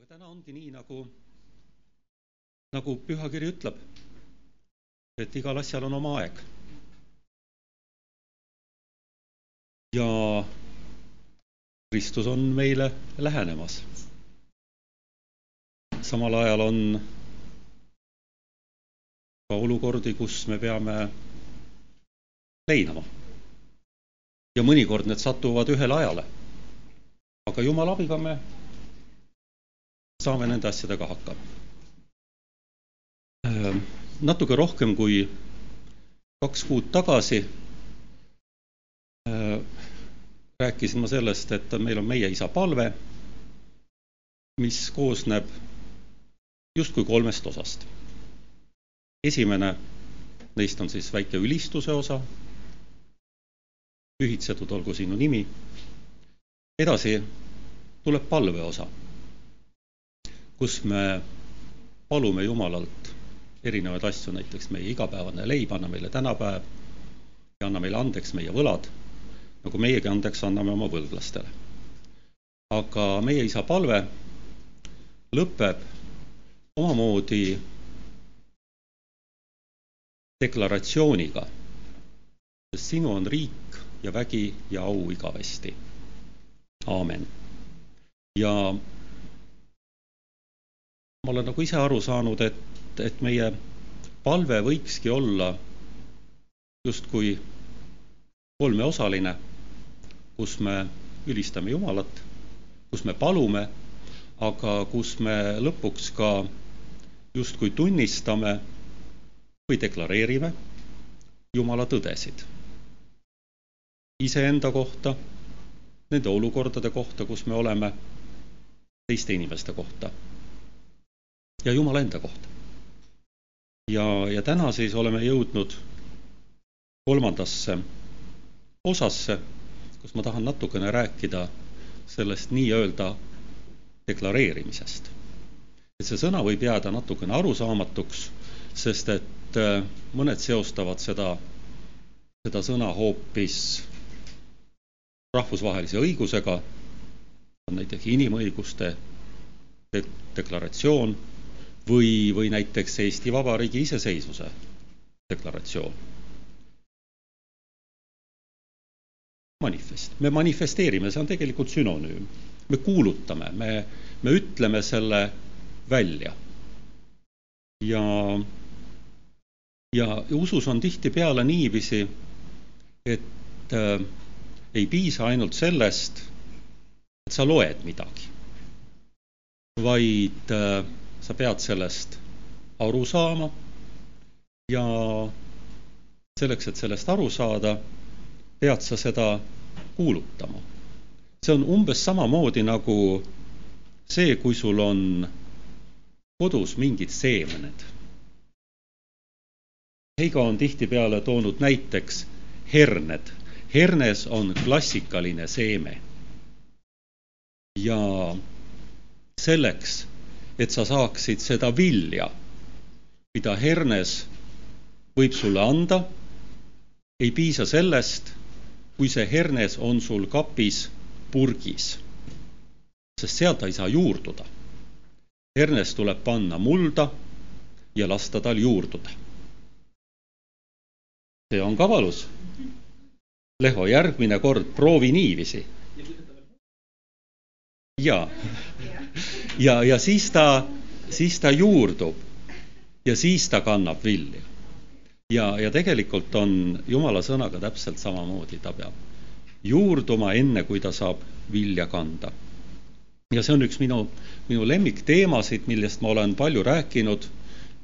aga täna ongi nii, nagu, nagu pühakiri ütleb, et igal asjal on oma aeg. ja Kristus on meile lähenemas. samal ajal on ka olukordi, kus me peame leinama. ja mõnikord need satuvad ühele ajale. aga Jumala abiga me saame nende asjadega hakkama. natuke rohkem kui kaks kuud tagasi rääkisin ma sellest, et meil on meie isa palve, mis koosneb justkui kolmest osast. esimene neist on siis väike ülistuse osa, pühitsetud olgu sinu nimi. edasi tuleb palve osa, kus me palume Jumalalt erinevaid asju, näiteks meie igapäevane leib, anna meile tänapäev ja anna meile andeks meie võlad nagu meiegi andeks anname oma võlglastele. aga meie isa palve lõpeb omamoodi deklaratsiooniga, sest sinu on riik ja vägi ja au igavesti. aamen. ja ma olen nagu ise aru saanud, et, et meie palve võikski olla justkui kolmeosaline kus me ülistame Jumalat, kus me palume, aga kus me lõpuks ka justkui tunnistame või deklareerime Jumala tõdesid. iseenda kohta, nende olukordade kohta, kus me oleme, teiste inimeste kohta ja Jumala enda kohta. ja, ja täna siis oleme jõudnud kolmandasse osasse kus ma tahan natukene rääkida sellest nii-öelda deklareerimisest. et see sõna võib jääda natukene arusaamatuks, sest et äh, mõned seostavad seda, seda sõna hoopis rahvusvahelise õigusega, on näiteks inimõiguste de deklaratsioon või, või näiteks Eesti Vabariigi iseseisvuse deklaratsioon manifest, me manifesteerime, see on tegelikult sünonüüm. me kuulutame, me, me ütleme selle välja. ja, ja usus on tihtipeale niiviisi, et äh, ei piisa ainult sellest, et sa loed midagi, vaid äh, sa pead sellest aru saama ja selleks, et sellest aru saada, pead sa seda kuulutama. see on umbes samamoodi nagu see, kui sul on kodus mingid seemned. Heigo on tihtipeale toonud näiteks herned. hernes on klassikaline seeme. ja selleks, et sa saaksid seda vilja, mida hernes võib sulle anda, ei piisa sellest kui see hernes on sul kapis purgis, sest seal ta ei saa juurduda. hernes tuleb panna mulda ja lasta tal juurduda. see on ka valus. Leho, järgmine kord proovi niiviisi. ja, ja, ja siis ta, siis ta juurdub ja siis ta kannab vilja ja, ja tegelikult on Jumala sõnaga täpselt samamoodi, ta peab juurduma enne, kui ta saab vilja kanda. ja see on üks minu, minu lemmikteemasid, millest ma olen palju rääkinud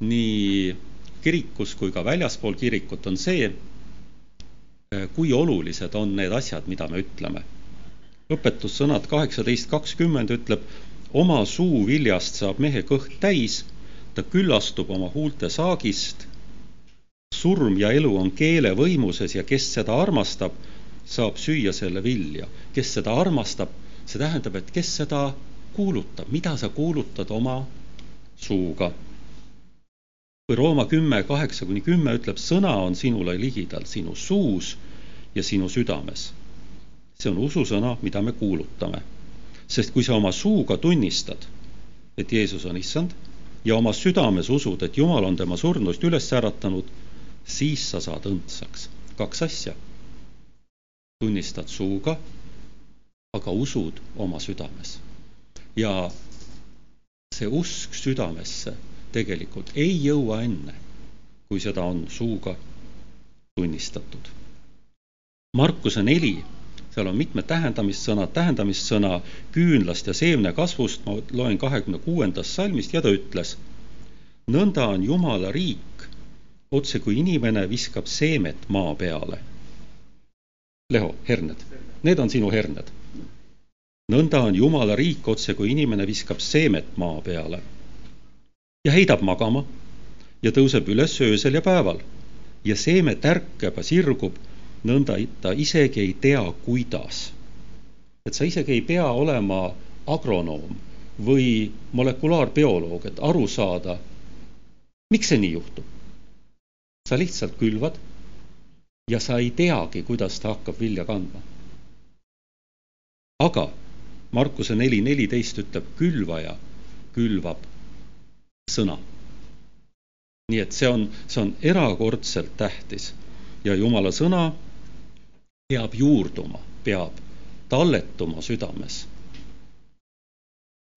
nii kirikus kui ka väljaspool kirikut, on see, kui olulised on need asjad, mida me ütleme. õpetussõnad kaheksateist kakskümmend ütleb, oma suu viljast saab mehe kõht täis, ta küllastub oma huulte saagist surm ja elu on keele võimuses ja kes seda armastab, saab süüa selle vilja. kes seda armastab, see tähendab, et kes seda kuulutab, mida sa kuulutad oma suuga. kui Rooma kümme, kaheksa kuni kümme ütleb, sõna on sinule ligidal sinu suus ja sinu südames. see on ususõna, mida me kuulutame. Sest kui sa oma suuga tunnistad, et Jeesus on issand ja oma südames usud, et Jumal on tema surnuist üles äratanud, siis sa saad õndsaks. kaks asja. tunnistad suuga, aga usud oma südames. ja see usk südamesse tegelikult ei jõua enne, kui seda on suuga tunnistatud. Markuse neli seal on mitmed tähendamissõnad, tähendamissõna küünlast ja seemne kasvust, ma loen kahekümne kuuendast salmist ja ta ütles, nõnda on Jumala riik, otse kui inimene viskab seemet maa peale. Leho, herned, need on sinu herned. nõnda on Jumala riik, otse kui inimene viskab seemet maa peale ja heidab magama ja tõuseb üles öösel ja päeval ja seeme tärkab ja sirgub nõnda ta isegi ei tea, kuidas. et sa isegi ei pea olema agronoom või molekulaarbioloog, et aru saada, miks see nii juhtub. sa lihtsalt külvad ja sa ei teagi, kuidas ta hakkab vilja kandma. aga Markuse neli neliteist ütleb, külvaja külvab sõna. nii et see on, see on erakordselt tähtis ja Jumala sõna peab juurduma, peab talletuma südames.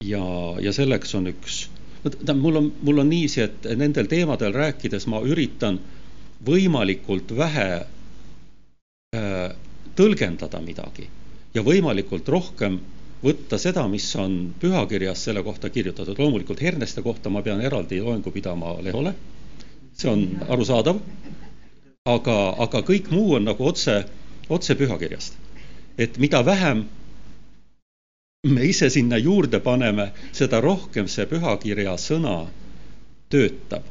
ja, ja selleks on üks, tähendab, mul on, mul on niiviisi, et nendel teemadel rääkides ma üritan võimalikult vähe äh, tõlgendada midagi ja võimalikult rohkem võtta seda, mis on pühakirjas selle kohta kirjutatud. loomulikult herneste kohta ma pean eraldi loengu pidama Lehole, see on arusaadav, aga, aga kõik muu on nagu otse otse pühakirjast. et mida vähem me ise sinna juurde paneme, seda rohkem see pühakirja sõna töötab.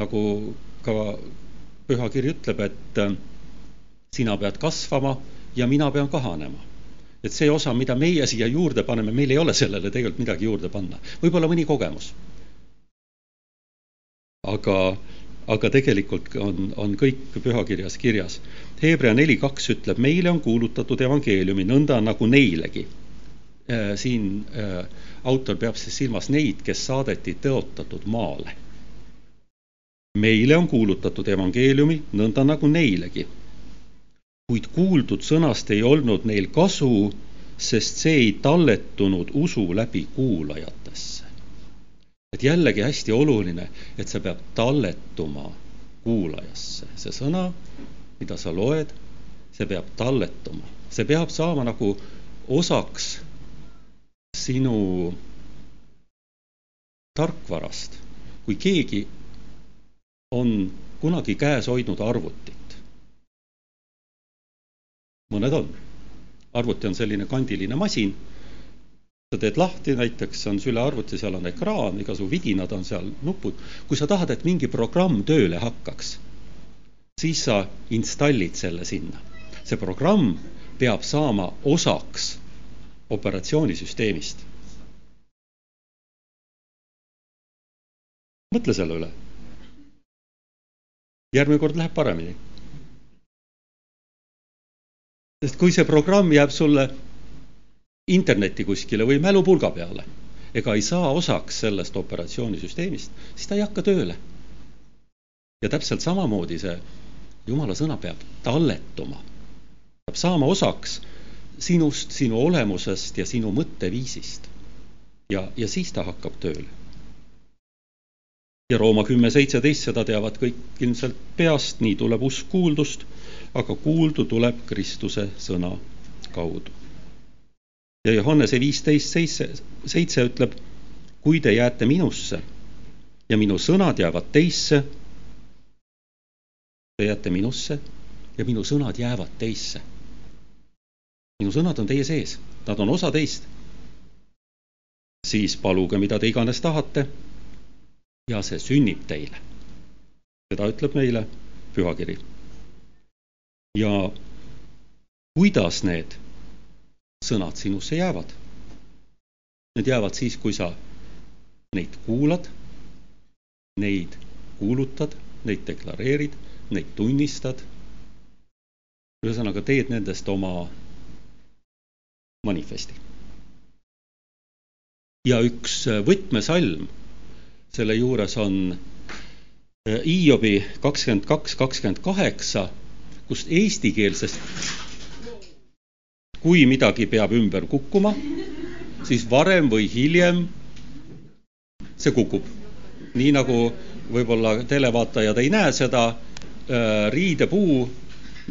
nagu ka pühakiri ütleb, et äh, sina pead kasvama ja mina pean kahanema. et see osa, mida meie siia juurde paneme, meil ei ole sellele tegelikult midagi juurde panna. võib-olla mõni kogemus. aga aga tegelikult on, on kõik pühakirjas kirjas. Hebra neli kaks ütleb, meile on kuulutatud evangeeliumi nõnda nagu neilegi. Äh, siin äh, autor peab siis silmas neid, kes saadeti tõotatud maale. meile on kuulutatud evangeeliumi nõnda nagu neilegi. kuid kuuldud sõnast ei olnud neil kasu, sest see ei talletunud usu läbi kuulajatesse et jällegi hästi oluline, et see peab talletuma kuulajasse, see sõna, mida sa loed, see peab talletuma, see peab saama nagu osaks sinu tarkvarast. kui keegi on kunagi käes hoidnud arvutit, mõned on, arvuti on selline kandiline masin sa teed lahti, näiteks on sülearvuti, seal on ekraan, igasugu vidinad on seal, nupud. kui sa tahad, et mingi programm tööle hakkaks, siis sa installid selle sinna. see programm peab saama osaks operatsioonisüsteemist. mõtle selle üle. järgmine kord läheb paremini. sest kui see programm jääb sulle internetti kuskile või mälupulga peale ega ei saa osaks sellest operatsioonisüsteemist, siis ta ei hakka tööle. ja täpselt samamoodi see jumala sõna peab talletuma, peab saama osaks sinust, sinu olemusest ja sinu mõtteviisist. ja, ja siis ta hakkab tööle. ja Rooma kümme seitseteist, seda teavad kõik ilmselt peast, nii tuleb usk kuuldust, aga kuuldu tuleb Kristuse sõna kaudu ja Johannese viisteist seitse, seitse ütleb, kui te jääte minusse ja minu sõnad jäävad teisse, te jääte minusse ja minu sõnad jäävad teisse. minu sõnad on teie sees, nad on osa teist. siis paluge, mida te iganes tahate ja see sünnib teile. seda ütleb meile pühakiri. ja kuidas need sõnad sinusse jäävad. Need jäävad siis, kui sa neid kuulad, neid kuulutad, neid deklareerid, neid tunnistad. ühesõnaga, teed nendest oma manifesti. ja üks võtmesalm selle juures on Hiobi kakskümmend kaks, kakskümmend kaheksa, kust eestikeelsest kui midagi peab ümber kukkuma, siis varem või hiljem see kukub. nii nagu võib-olla televaatajad ei näe seda, riidepuu,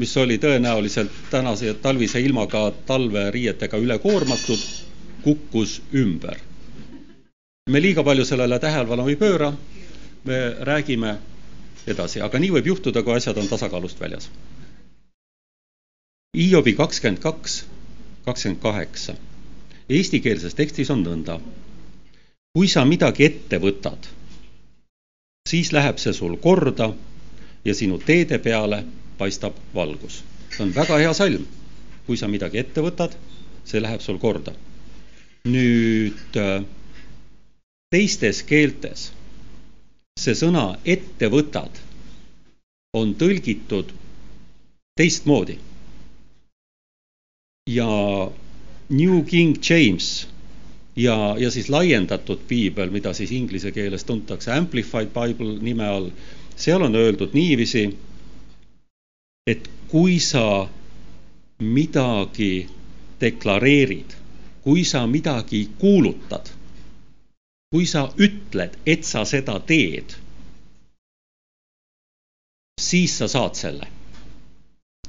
mis oli tõenäoliselt tänase talvise ilmaga talveriietega üle koormatud, kukkus ümber. me liiga palju sellele tähelepanu ei pööra, me räägime edasi, aga nii võib juhtuda, kui asjad on tasakaalust väljas. Hiobi kakskümmend kaks, kakskümmend kaheksa. Eestikeelses tekstis on nõnda. kui sa midagi ette võtad, siis läheb see sul korda ja sinu teede peale paistab valgus. see on väga hea salm. kui sa midagi ette võtad, see läheb sul korda. nüüd teistes keeltes see sõna ette võtad on tõlgitud teistmoodi. Ja New King James ja, ja siis laiendatud piibel, mida siis inglise keeles tuntakse Amplified Bible nime all, seal on öeldud niiviisi, et kui sa midagi deklareerid, kui sa midagi kuulutad, kui sa ütled, et sa seda teed, siis sa saad selle.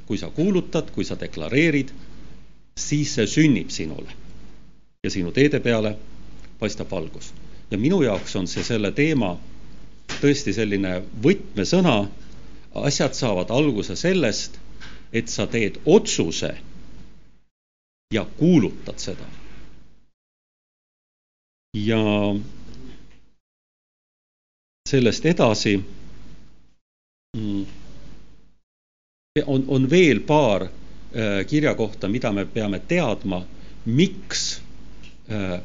kui sa kuulutad, kui sa deklareerid, siis see sünnib sinule ja sinu teede peale paistab valgus. ja minu jaoks on see selle teema tõesti selline võtmesõna, asjad saavad alguse sellest, et sa teed otsuse ja kuulutad seda. ja sellest edasi mm, on, on veel paar äh, kirjakohta, mida me peame teadma, miks äh,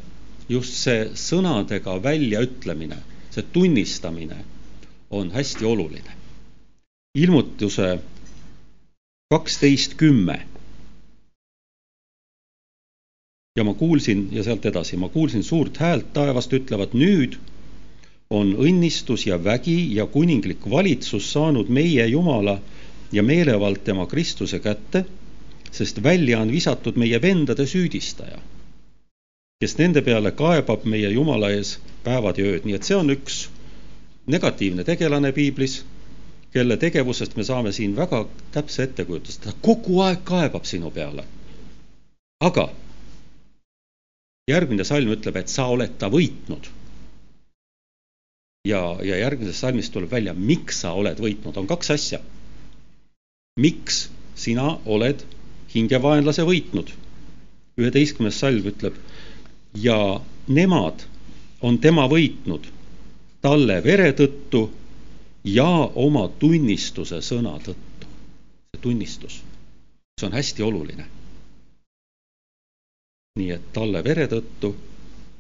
just see sõnadega väljaütlemine see tunnistamine on hästi oluline. ilmutuse kaksteist kümme. ja ma kuulsin ja sealt edasi, ma kuulsin suurt häält taevast ütlevat nüüd on õnnistus ja vägi ja kuninglik valitsus saanud meie Jumala ja meelevald tema Kristuse kätte, sest välja on visatud meie vendade süüdistaja kes nende peale kaebab meie Jumala ees päevad ja ööd, nii et see on üks negatiivne tegelane piiblis, kelle tegevusest me saame siin väga täpse ettekujutuse, ta kogu aeg kaebab sinu peale. aga järgmine salm ütleb, et sa oled ta võitnud. ja, ja järgmisest salmist tuleb välja, miks sa oled võitnud, on kaks asja. miks sina oled hingevaenlase võitnud? üheteistkümnes salm ütleb ja nemad on tema võitnud talle vere tõttu ja oma tunnistuse sõna tõttu. see tunnistus, see on hästi oluline. nii et talle vere tõttu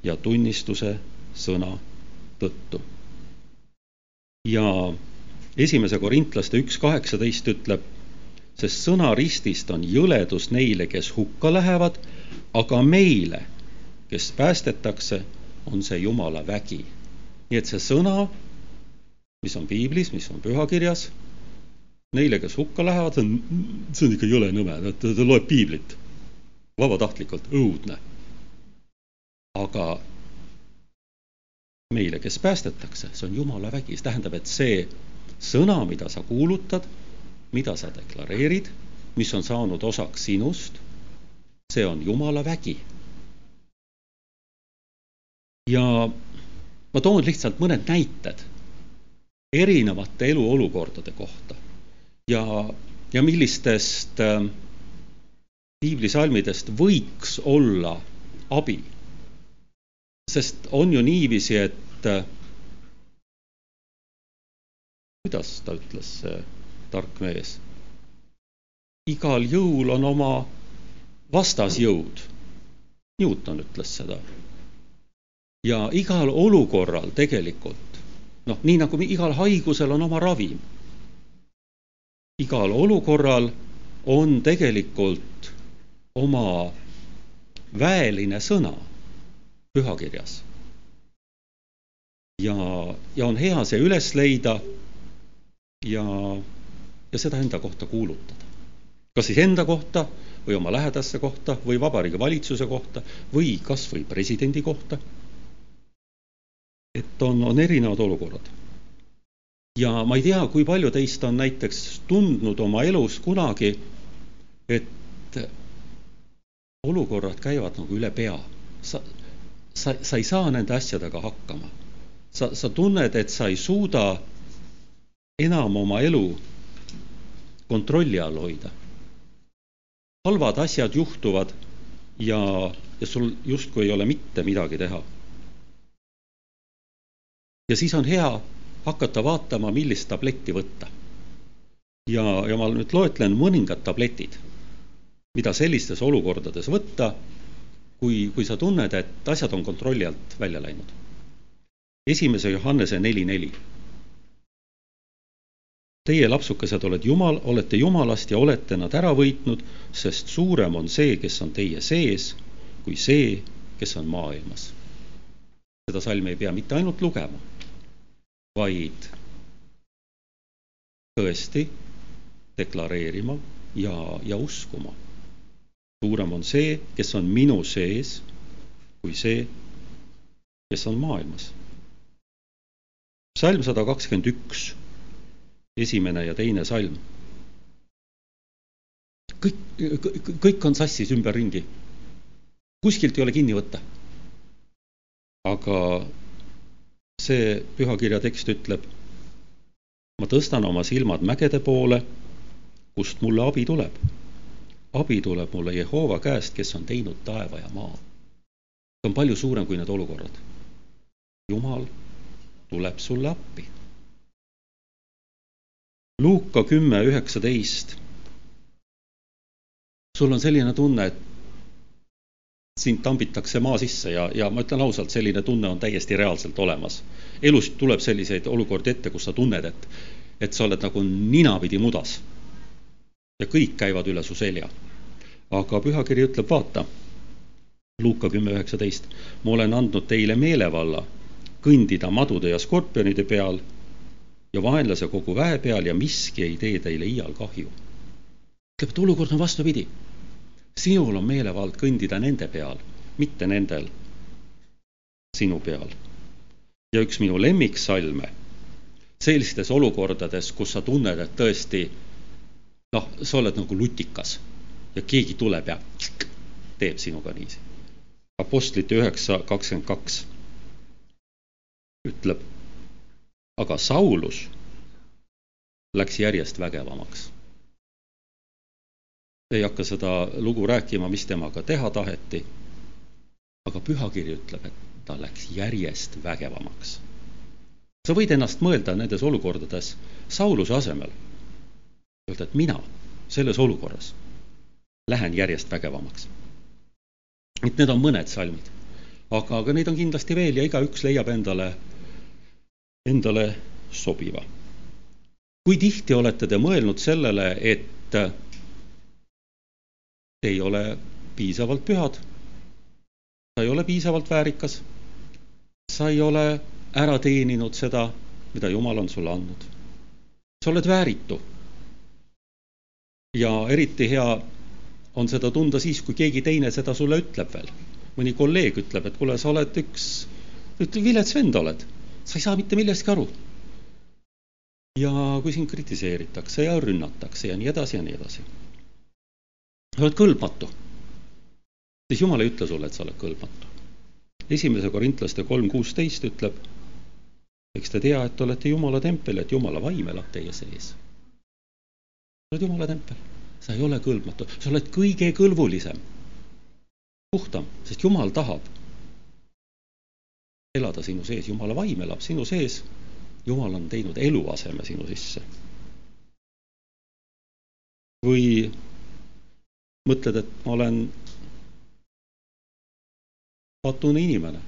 ja tunnistuse sõna tõttu. ja esimese korintlaste üks kaheksateist ütleb, sest sõna ristist on jõledus neile, kes hukka lähevad, aga meile kes päästetakse, on see Jumala vägi. nii et see sõna, mis on piiblis, mis on pühakirjas, neile, kes hukka lähevad, see on, see on ikka jõle nõme, ta, ta loeb piiblit vabatahtlikult, õudne. aga meile, kes päästetakse, see on Jumala vägi, see tähendab, et see sõna, mida sa kuulutad, mida sa deklareerid, mis on saanud osaks sinust, see on Jumala vägi. Ja ma toon lihtsalt mõned näited erinevate eluolukordade kohta ja, ja millistest äh, piiblisalmidest võiks olla abi. sest on ju niiviisi, et äh, kuidas ta ütles, see tark mees, igal jõul on oma vastasjõud. Newton ütles seda ja igal olukorral tegelikult, noh, nii nagu igal haigusel on oma ravim, igal olukorral on tegelikult oma väeline sõna pühakirjas. ja, ja on hea see üles leida ja, ja seda enda kohta kuulutada. kas siis enda kohta või oma lähedaste kohta või Vabariigi Valitsuse kohta või kas või presidendi kohta. et on, on erinevad olukorrad. ja ma ei tea, kui palju teist on näiteks tundnud oma elus kunagi, et olukorrad käivad nagu üle pea. sa, sa, sa ei saa nende asjadega hakkama. sa, sa tunned, et sa ei suuda enam oma elu kontrolli all hoida. halvad asjad juhtuvad ja, ja sul justkui ei ole mitte midagi teha. ja siis on hea hakata vaatama, millist tabletti võtta. ja, ja ma nüüd loetlen mõningad tabletid, mida sellistes olukordades võtta, kui, kui sa tunned, et asjad on kontrolli alt välja läinud. esimese Johannese neli neli Teie, lapsukesed, oled Jumal, olete Jumalast ja olete nad ära võitnud, sest suurem on see, kes on teie sees, kui see, kes on maailmas. seda salmi ei pea mitte ainult lugema, vaid tõesti deklareerima ja, ja uskuma. suurem on see, kes on minu sees, kui see, kes on maailmas. salm sada kakskümmend üks esimene ja teine salm. kõik, kõik on sassis ümberringi. kuskilt ei ole kinni võtta. aga see pühakirja tekst ütleb, ma tõstan oma silmad mägede poole, kust mulle abi tuleb. abi tuleb mulle Jehova käest, kes on teinud taeva ja maa. see on palju suurem kui need olukorrad. jumal tuleb sulle appi Luuka kümme üheksateist. sul on selline tunne, et sind tambitakse maa sisse ja, ja ma ütlen ausalt, selline tunne on täiesti reaalselt olemas. elus tuleb selliseid olukordi ette, kus sa tunned, et, et sa oled nagu ninapidi mudas. ja kõik käivad üle su selja. aga pühakiri ütleb, vaata, Luuka kümme üheksateist, ma olen andnud teile meelevalla kõndida madude ja skorpionide peal ja vaenlase kogu väe peal ja miski ei tee teile iial kahju. ütleb, et olukord on vastupidi. sinul on meelevald kõndida nende peal, mitte nendel sinu peal. ja üks minu lemmiksalme, sellistes olukordades, kus sa tunned, et tõesti noh, sa oled nagu lutikas ja keegi tuleb ja teeb sinuga niiviisi. Apostlite üheksa kakskümmend kaks ütleb aga Saulus läks järjest vägevamaks. ei hakka seda lugu rääkima, mis temaga teha taheti, aga pühakiri ütleb, et ta läks järjest vägevamaks. sa võid ennast mõelda nendes olukordades Sauluse asemel, öelda, et mina selles olukorras lähen järjest vägevamaks. et need on mõned salmid, aga, aga neid on kindlasti veel ja igaüks leiab endale endale sobiva. kui tihti olete te mõelnud sellele, et te ei ole piisavalt pühad, sa ei ole piisavalt väärikas, sa ei ole ära teeninud seda, mida Jumal on sulle andnud. sa oled vääritu. ja eriti hea on seda tunda siis, kui keegi teine seda sulle ütleb veel. mõni kolleeg ütleb, et kuule, sa oled üks, vilets vend oled sa ei saa mitte millestki aru. ja kui sind kritiseeritakse ja rünnatakse ja nii edasi ja nii edasi. sa oled kõlbmatu. siis Jumal ei ütle sulle, et sa oled kõlbmatu. esimese korintlaste kolm kuusteist ütleb, eks te tea, et olete Jumala tempel, et Jumala vaim elab teie sees. sa oled Jumala tempel, sa ei ole kõlbmatu, sa oled kõige kõlvulisem, puhtam, sest Jumal tahab elada sinu sees, Jumala vaim elab sinu sees, Jumal on teinud eluaseme sinu sisse. või mõtled, et ma olen patune inimene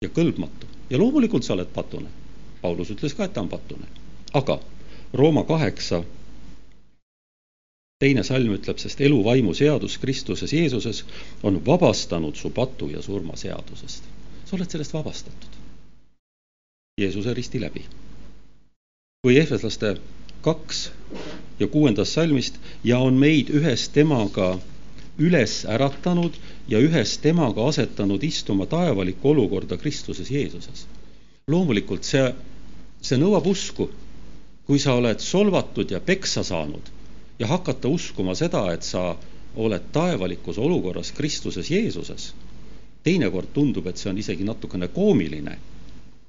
ja kõlbmatu ja loomulikult sa oled patune. Paulus ütles ka, et ta on patune, aga Rooma kaheksa teine salm ütleb, sest elu vaimu seadus Kristuses Jeesuses on vabastanud su patu ja surma seadusest sa oled sellest vabastatud. Jeesuse risti läbi. või Ehveslaste kaks ja kuuendast salmist ja on meid ühes temaga üles äratanud ja ühes temaga asetanud istuma taevalikku olukorda Kristuses Jeesuses. loomulikult see, see nõuab usku. kui sa oled solvatud ja peksa saanud ja hakata uskuma seda, et sa oled taevalikus olukorras Kristuses Jeesuses, teinekord tundub, et see on isegi natukene koomiline,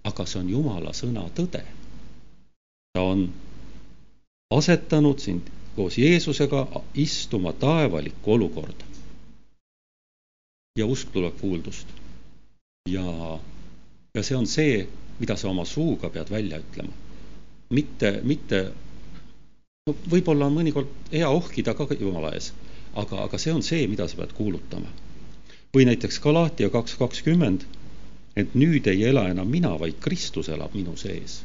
aga see on Jumala sõna tõde. ta on asetanud sind koos Jeesusega istuma taevalikku olukorda. ja usk tuleb kuuldust. ja, ja see on see, mida sa oma suuga pead välja ütlema. mitte, mitte, no võib-olla on mõnikord hea ohkida ka Jumala ees, aga, aga see on see, mida sa pead kuulutama. Või näiteks Galatia kaks kakskümmend, et nüüd ei ela enam mina, vaid Kristus elab minu sees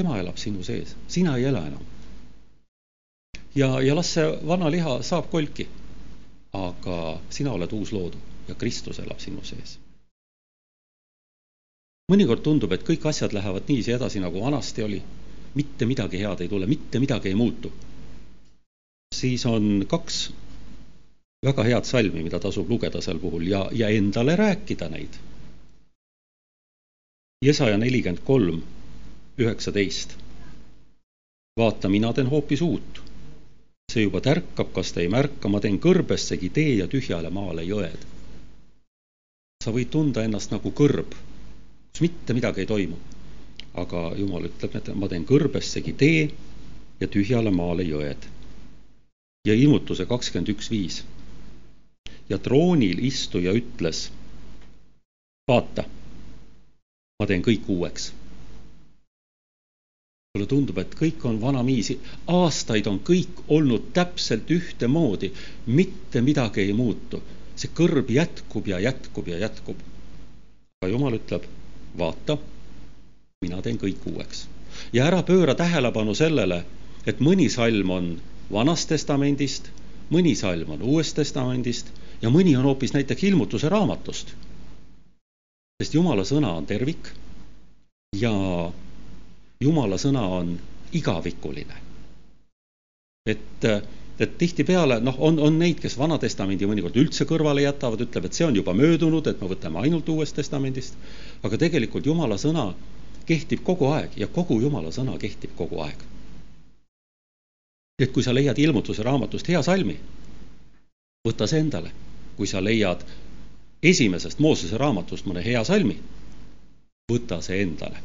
tema elab sinu sees, sina ei ela enam. ja, ja las see vana liha saab kolki. aga sina oled uus loodu ja Kristus elab sinu sees. mõnikord tundub, et kõik asjad lähevad niiviisi edasi, nagu vanasti oli. mitte midagi head ei tule, mitte midagi ei muutu. siis on kaks väga head salmi, mida tasub lugeda sel puhul ja, ja endale rääkida neid. Jesaja nelikümmend kolm üheksateist. vaata, mina teen hoopis uut. see juba tärkab, kas ta ei märka, ma teen kõrbessegi tee ja tühjale maale jõed. sa võid tunda ennast nagu kõrb, kus mitte midagi ei toimu. aga Jumal ütleb, et ma teen kõrbessegi tee ja tühjale maale jõed. ja ilmutuse kakskümmend üks viis. Ja troonil istuja ütles, vaata, ma teen kõik uueks mulle tundub, et kõik on vanaviisi, aastaid on kõik olnud täpselt ühtemoodi, mitte midagi ei muutu. see kõrb jätkub ja jätkub ja jätkub. aga Jumal ütleb, vaata, mina teen kõik uueks. ja ära pööra tähelepanu sellele, et mõni salm on Vanast Testamendist, mõni salm on Uuest Testamendist ja mõni on hoopis näiteks ilmutuse raamatust. sest Jumala sõna on tervik ja jumala sõna on igavikuline. et, et tihtipeale noh, on, on neid, kes Vana Testamendi mõnikord üldse kõrvale jätavad, ütleb, et see on juba möödunud, et me võtame ainult Uuest Testamendist, aga tegelikult Jumala sõna kehtib kogu aeg ja kogu Jumala sõna kehtib kogu aeg. et kui sa leiad ilmutuse raamatust hea salmi, võta see endale. Kui sa leiad esimesest Moosese raamatust mõne hea salmi, võta see endale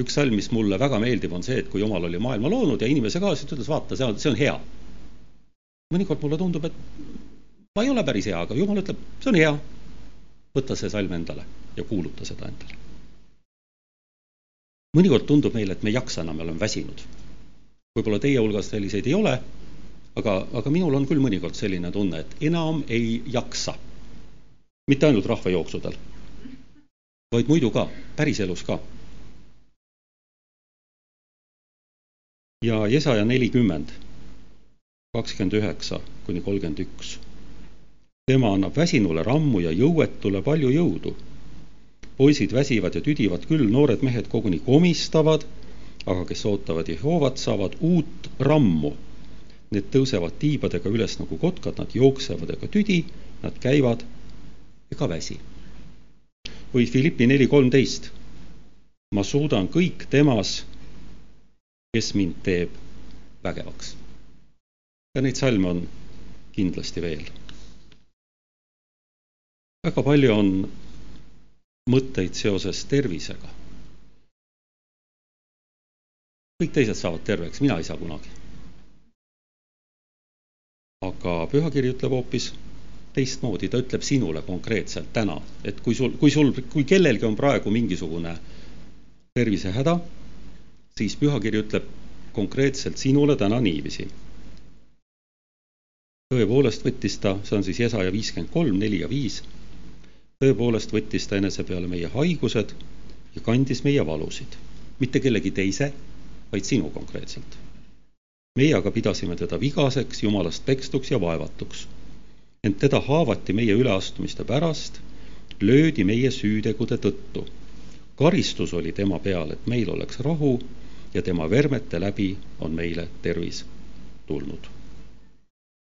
üks salm, mis mulle väga meeldib, on see, et kui Jumal oli maailma loonud ja inimese ka, siis ta ütles, vaata, see on, see on hea. mõnikord mulle tundub, et ma ei ole päris hea, aga Jumal ütleb, see on hea. võta see salm endale ja kuuluta seda endale. mõnikord tundub meile, et me ei jaksa enam, me oleme väsinud. võib-olla teie hulgas selliseid ei ole, aga, aga minul on küll mõnikord selline tunne, et enam ei jaksa. mitte ainult rahvajooksudel, vaid muidu ka, päriselus ka ja Jesaja nelikümmend, kakskümmend üheksa kuni kolmkümmend üks. tema annab väsinule rammu ja jõuetule palju jõudu. poisid väsivad ja tüdivad küll, noored mehed koguni komistavad, aga kes ootavad Jehovat, saavad uut rammu. Need tõusevad tiibadega üles nagu kotkad, nad jooksevad ega tüdi, nad käivad ega väsi. või Philippi neli kolmteist. ma suudan kõik temas kes mind teeb vägevaks. ja neid salme on kindlasti veel. väga palju on mõtteid seoses tervisega. kõik teised saavad terveks, mina ei saa kunagi. Aga pühakiri ütleb hoopis teistmoodi, ta ütleb sinule konkreetselt täna, et kui sul, kui sul, kui kellelgi on praegu mingisugune tervisehäda siis pühakiri ütleb konkreetselt sinule täna niiviisi. tõepoolest võttis ta, see on siis Jesaja viiskümmend kolm, neli ja viis, tõepoolest võttis ta enese peale meie haigused ja kandis meie valusid, mitte kellegi teise, vaid sinu konkreetselt. Meie aga pidasime teda vigaseks, jumalast pekstuks ja vaevatuks. ent teda haavati meie üleastumiste pärast, löödi meie süütegude tõttu karistus oli tema peal, et meil oleks rahu ja tema vermete läbi on meile tervis tulnud.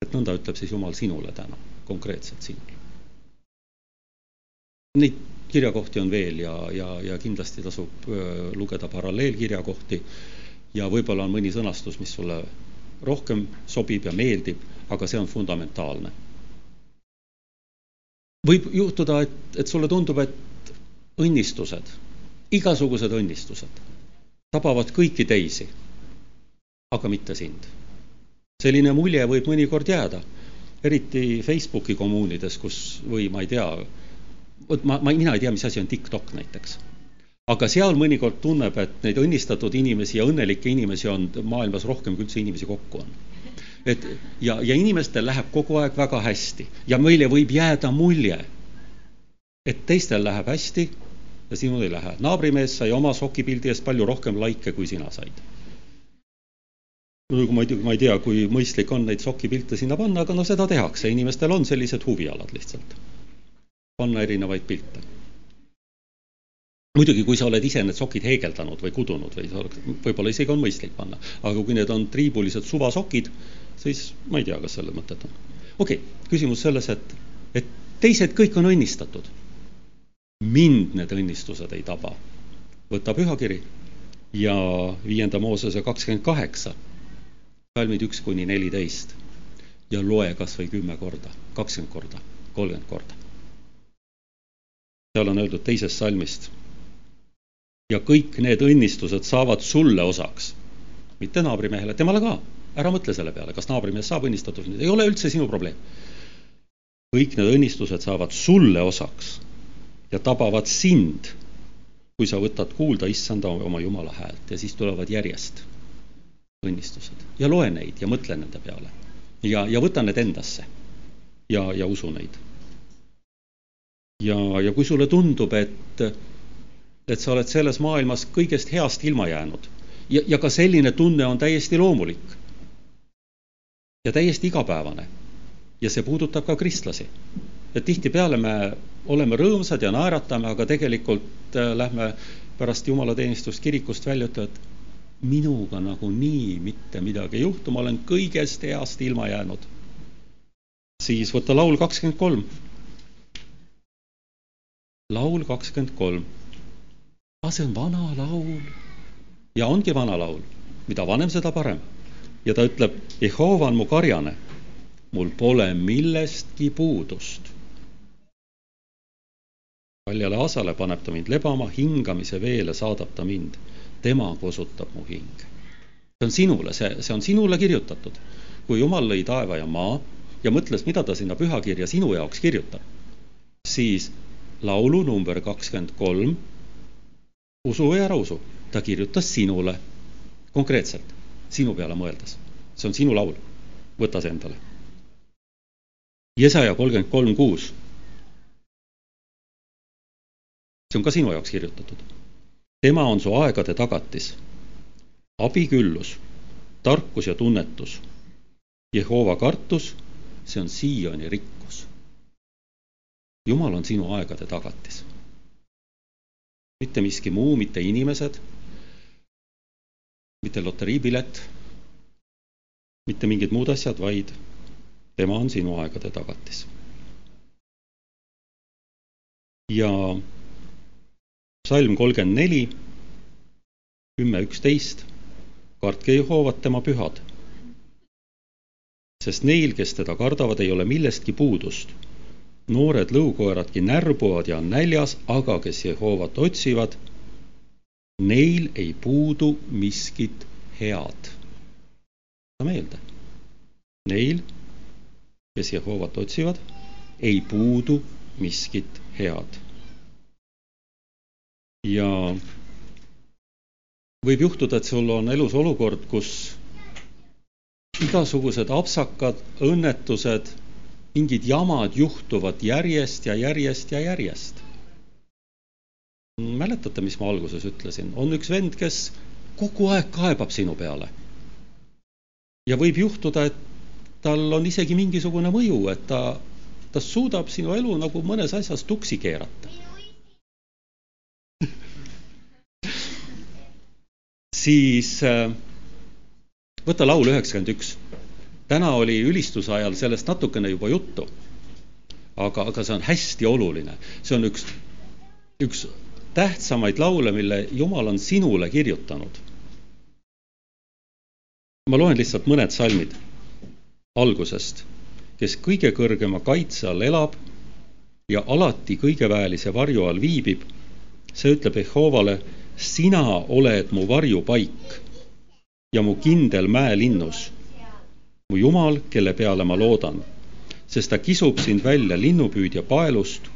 et nõnda ütleb siis Jumal sinule täna, konkreetselt sinule. Neid kirjakohti on veel ja, ja, ja kindlasti tasub lugeda paralleelkirjakohti ja võib-olla on mõni sõnastus, mis sulle rohkem sobib ja meeldib, aga see on fundamentaalne. võib juhtuda, et, et sulle tundub, et õnnistused, igasugused õnnistused tabavad kõiki teisi, aga mitte sind. selline mulje võib mõnikord jääda, eriti Facebooki kommuunides, kus või ma ei tea, vot ma, ma, mina ei tea, mis asi on TikTok näiteks. Aga seal mõnikord tunneb, et neid õnnistatud inimesi ja õnnelikke inimesi on maailmas rohkem, kui üldse inimesi kokku on. et ja, ja inimestel läheb kogu aeg väga hästi ja meile võib jääda mulje, et teistel läheb hästi ja sinul ei lähe. naabrimees sai oma sokipildi eest palju rohkem laike, kui sina said no ma ei, ma ei tea, kui mõistlik on neid sokipilte sinna panna, aga no seda tehakse, inimestel on sellised huvialad lihtsalt panna erinevaid pilte. Muidugi, kui sa oled ise need sokid heegeldanud või kudunud või sa oleks, võib-olla isegi on mõistlik panna, aga kui need on triibulised suvasokid, siis ma ei tea, kas sellel mõtet on. okei okay,, küsimus selles, et, et teised kõik on õnnistatud. mind need õnnistused ei taba. võta pühakiri ja viienda Moosese kakskümmend kaheksa, salmid üks kuni neliteist ja loe kas või kümme korda, kakskümmend korda, kolmkümmend korda seal on öeldud teisest salmist. Ja kõik need õnnistused saavad sulle osaks, mitte naabrimehele, temale ka. ära mõtle selle peale, kas naabrimees saab õnnistatud, ei ole üldse sinu probleem. kõik need õnnistused saavad sulle osaks ja tabavad sind, kui sa võtad kuulda issanda oma Jumala häält ja siis tulevad järjest õnnistused. Ja loe neid ja mõtle nende peale. Ja, ja võta need endasse ja, ja usu neid. Ja, ja kui sulle tundub, et, et sa oled selles maailmas kõigest heast ilma jäänud ja, ja ka selline tunne on täiesti loomulik ja täiesti igapäevane ja see puudutab ka kristlasi. et tihtipeale me oleme rõõmsad ja naeratame, aga tegelikult äh, lähme pärast jumalateenistust kirikust välja, ütlevad, minuga nagunii mitte midagi ei juhtu, ma olen kõigest heast ilma jäänud. siis võta laul kakskümmend kolm laul kakskümmend kolm. See on vana laul. ja ongi vana laul, mida vanem, seda parem. ja ta ütleb, Jehova on mu karjane, mul pole millestki puudust. paljale asale paneb ta mind lebama, hingamise veele saadab ta mind, tema kosutab mu hing. see on sinule, see, see on sinule kirjutatud. kui Jumal lõi taeva ja maa ja mõtles, mida ta sinna pühakirja sinu jaoks kirjutab, siis laulu number kakskümmend kolm, usu või ära usu, ta kirjutas sinule, konkreetselt, sinu peale mõeldes. see on sinu laul, võta see endale. Jesaja kolmkümmend kolm kuus. see on ka sinu jaoks kirjutatud. tema on su aegade tagatis, abiküllus, tarkus ja tunnetus, Jehova kartus, see on Sioni rikkus jumal on sinu aegade tagatis. Mitte miski muu, mitte inimesed, mitte loteriipilet, mitte mingid muud asjad, vaid tema on sinu aegade tagatis. ja salm kolmkümmend neli, kümme, üksteist, kartke Jehovat, tema pühad. sest neil, kes teda kardavad, ei ole millestki puudust noored lõukoeradki närbuvad ja on näljas, aga kes Jehovat otsivad, neil ei puudu miskit head. meelde. Neil, kes Jehovat otsivad, ei puudu miskit head. ja võib juhtuda, et sul on elus olukord, kus igasugused apsakad, õnnetused mingid jamad juhtuvad järjest ja järjest ja järjest. mäletate, mis ma alguses ütlesin, on üks vend, kes kogu aeg kaebab sinu peale. ja võib juhtuda, et tal on isegi mingisugune mõju, et ta, ta suudab sinu elu nagu mõnes asjas tuksi keerata. siis äh, võta laul üheksakümmend üks. Täna oli ülistuse ajal sellest natukene juba juttu. aga, aga see on hästi oluline, see on üks, üks tähtsamaid laule, mille Jumal on sinule kirjutanud. ma loen lihtsalt mõned salmid algusest. kes kõige kõrgema kaitse all elab ja alati kõigeväelise varju all viibib, see ütleb Jehovale, sina oled mu varjupaik ja mu kindel mäelinnus, mu Jumal, kelle peale ma loodan, sest ta kisub sind välja linnupüüdja paelust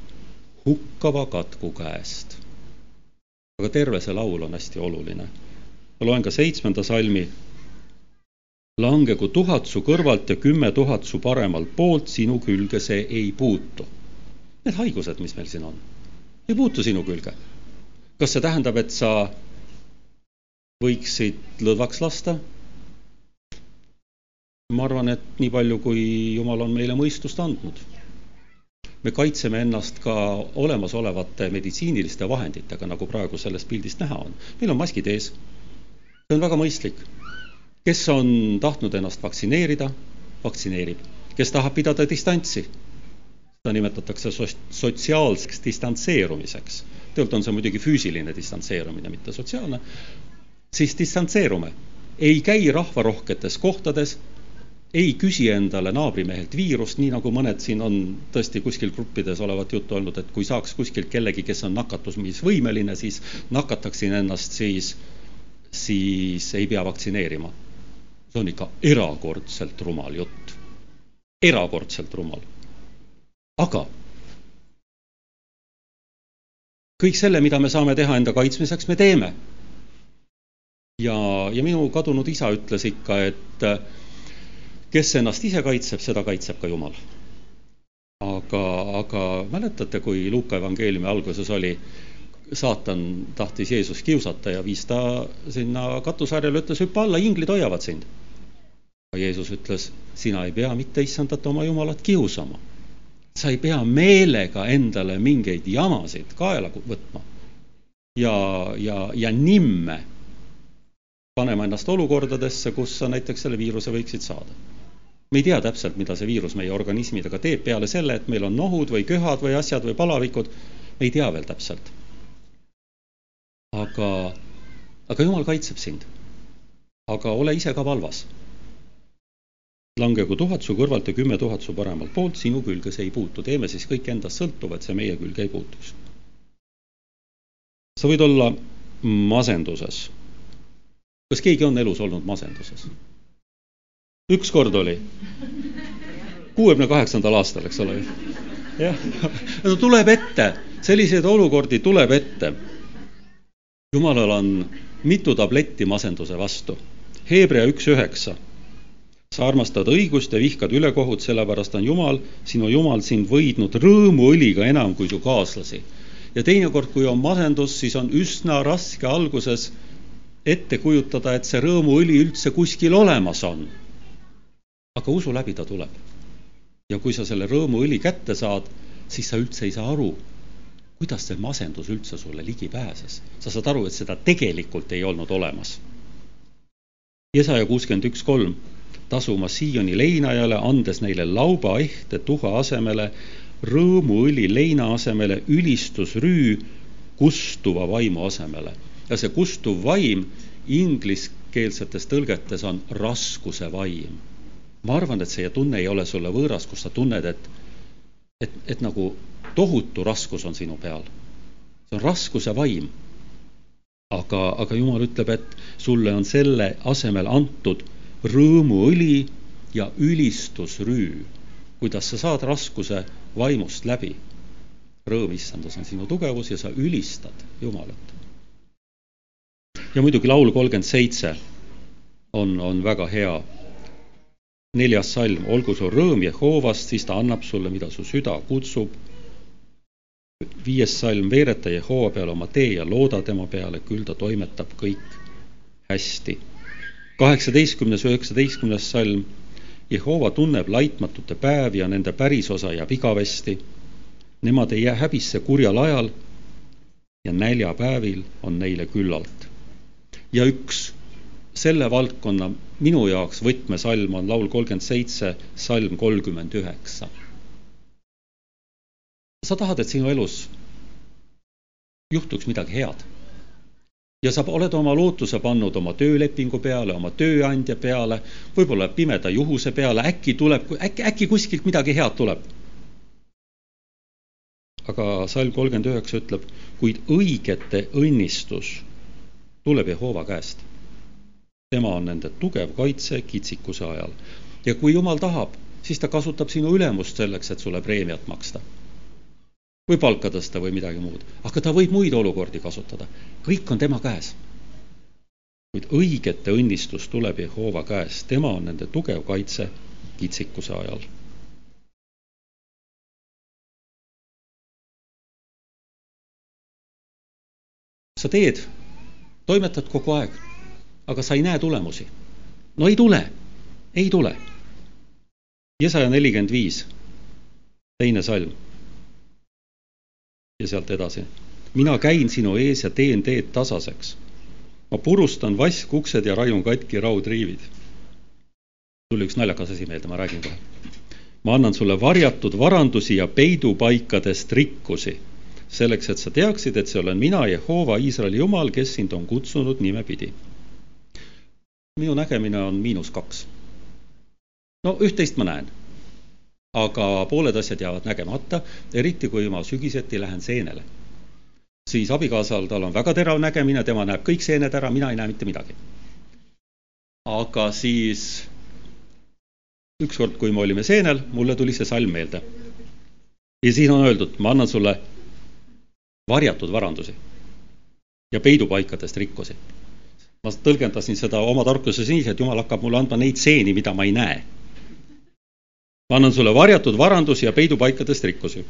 hukkava katku käest. aga terve see laul on hästi oluline. ma loen ka seitsmenda salmi. langegu tuhat su kõrvalt ja kümme tuhat su paremalt poolt, sinu külge see ei puutu need haigused, mis meil siin on, ei puutu sinu külge. kas see tähendab, et sa võiksid lõdvaks lasta? Ma arvan, et nii palju, kui Jumal on meile mõistust andnud. me kaitseme ennast ka olemasolevate meditsiiniliste vahenditega, nagu praegu sellest pildist näha on. meil on maskid ees. see on väga mõistlik. kes on tahtnud ennast vaktsineerida, vaktsineerib. kes tahab pidada distantsi seda nimetatakse sotsiaalseks distantseerumiseks. tegelikult on see muidugi füüsiline distantseerumine, mitte sotsiaalne. siis distantseerume, ei käi rahvarohketes kohtades, ei küsi endale naabrimehelt viirust, nii nagu mõned siin on tõesti kuskil gruppides olevat juttu olnud, et kui saaks kuskilt kellegi, kes on nakatumisvõimeline, siis nakataksin ennast, siis, siis ei pea vaktsineerima. see on ikka erakordselt rumal jutt. erakordselt rumal aga kõik selle, mida me saame teha enda kaitsmiseks, me teeme. ja, ja minu kadunud isa ütles ikka, et kes ennast ise kaitseb, seda kaitseb ka Jumal. aga, aga mäletate, kui Luuka evangeeliumi alguses oli, saatan tahtis Jeesust kiusata ja viis ta sinna katusharjale, ütles hüppa alla, inglid hoiavad sind. Jeesus ütles, sina ei pea mitte issandat oma Jumalat kiusama sa ei pea meelega endale mingeid jamasid kaela võtma ja, ja, ja nimme panema ennast olukordadesse, kus sa näiteks selle viiruse võiksid saada. Me ei tea täpselt, mida see viirus meie organismidega teeb, peale selle, et meil on nohud või köhad või asjad või palavikud, me ei tea veel täpselt. aga, aga jumal kaitseb sind. aga ole ise ka valvas langegu tuhat su kõrvalt ja kümme tuhat su paremalt poolt, sinu külge see ei puutu. teeme siis kõik endast sõltuva, et see meie külge ei puutuks. sa võid olla masenduses. kas keegi on elus olnud masenduses? Ükskord oli. kuuekümne kaheksandal aastal, eks ole. jah, no tuleb ette, selliseid olukordi tuleb ette. jumalal on mitu tabletti masenduse vastu. Hebra üks üheksa sa armastad õigust ja vihkad ülekohut, sellepärast on Jumal, sinu Jumal sind võidnud rõõmuõliga enam kui su kaaslasi. ja teinekord, kui on masendus, siis on üsna raske alguses ette kujutada, et see rõõmuõli üldse kuskil olemas on. Aga usu läbi ta tuleb. ja kui sa selle rõõmuõli kätte saad, siis sa üldse ei saa aru, kuidas see masendus üldse sulle ligi pääses. sa saad aru, et seda tegelikult ei olnud olemas. Jesaja kuuskümmend üks kolm tasuma Sioni leinajale, andes neile lauba ehte tuha asemele, rõõmuõli leina asemele, ülistusrüü kustuva vaimu asemele. ja see kustuv vaim ingliskeelsetes tõlgetes on raskuse vaim. Ma arvan, et see tunne ei ole sulle võõras, kus sa tunned, et, et, et nagu tohutu raskus on sinu peal. see on raskuse vaim. aga, aga Jumal ütleb, et sulle on selle asemel antud rõõmuõli ja ülistusrüü, kuidas sa saad raskuse vaimust läbi. rõõm, issandas, on sinu tugevus ja sa ülistad Jumalat. ja muidugi laul kolmkümmend seitse on, on väga hea. Neljas salm, olgu su rõõm Jehoovast, siis ta annab sulle, mida su süda kutsub. viies salm, veereta Jehova peale oma tee ja looda tema peale, küll ta toimetab kõik hästi kaheksateistkümnes, üheksateistkümnes salm. Jehova tunneb laitmatute päevi ja nende pärisosa jääb igavesti. Nemad ei jää häbisse kurjal ajal ja näljapäevil on neile küllalt. ja üks selle valdkonna minu jaoks võtmesalm on laul kolmkümmend seitse, salm kolmkümmend üheksa. sa tahad, et sinu elus juhtuks midagi head. ja sa oled oma lootuse pannud oma töölepingu peale, oma tööandja peale, võib-olla pimeda juhuse peale, äkki tuleb, äkki, äkki kuskilt midagi head tuleb. aga salm kolmkümmend üheksa ütleb, kuid õigete õnnistus tuleb Jehova käest tema on nende tugev kaitse kitsikuse ajal. ja kui jumal tahab, siis ta kasutab sinu ülemust selleks, et sulle preemiat maksta. või palka tõsta või midagi muud, aga ta võib muid olukordi kasutada. kõik on tema käes. kuid õigete õnnistus tuleb Jehova käest, tema on nende tugev kaitse kitsikuse ajal sa teed, toimetad kogu aeg aga sa ei näe tulemusi. no ei tule, ei tule. Jesaja nelikümmend viis, teine salm. ja sealt edasi. mina käin sinu ees ja teen teed tasaseks. ma purustan vaskuksed ja raiun katki raudriivid. tuli üks naljakas asi meelde, ma räägin kohe. ma annan sulle varjatud varandusi ja peidupaikadest rikkusi selleks, et sa teaksid, et see olen mina, Jehova, Iisraeli jumal, kes sind on kutsunud nimepidi minu nägemine on miinus kaks. no üht-teist ma näen. aga pooled asjad jäävad nägemata, eriti kui ma sügiseti lähen seenele. siis abikaasal, tal on väga terav nägemine, tema näeb kõik seened ära, mina ei näe mitte midagi. aga siis ükskord, kui me olime seenel, mulle tuli see salm meelde. ja siin on öeldud, ma annan sulle varjatud varandusi ja peidupaikadest rikkusi ma tõlgendasin seda oma tarkuses nii, et jumal hakkab mulle andma neid seeni, mida ma ei näe. ma annan sulle varjatud varandusi ja peidupaikadest rikkusi.